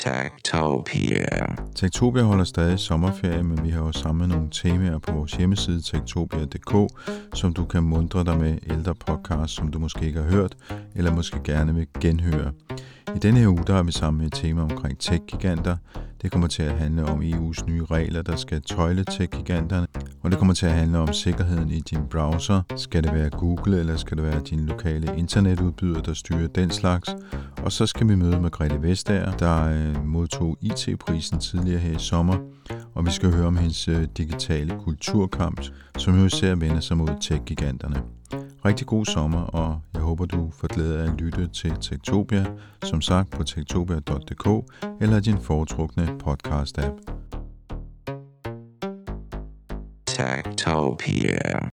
Tektopia. Tektopia holder stadig sommerferie, men vi har jo samlet nogle temaer på vores hjemmeside tektopia.dk, som du kan mundre dig med ældre podcasts, som du måske ikke har hørt, eller måske gerne vil genhøre. I denne her uge der har vi sammen et tema omkring tech-giganter. Det kommer til at handle om EU's nye regler, der skal tøjle tech-giganterne, og det kommer til at handle om sikkerheden i din browser. Skal det være Google, eller skal det være din lokale internetudbyder, der styrer den slags? Og så skal vi møde Margrethe Vestager, der øh, modtog IT-prisen tidligere her i sommer, og vi skal høre om hendes øh, digitale kulturkamp, som jo især vender sig mod tech-giganterne. Rigtig god sommer, og håber, du får glæde af at lytte til Tektopia, som sagt på tektopia.dk eller din foretrukne podcast-app. Tektopia.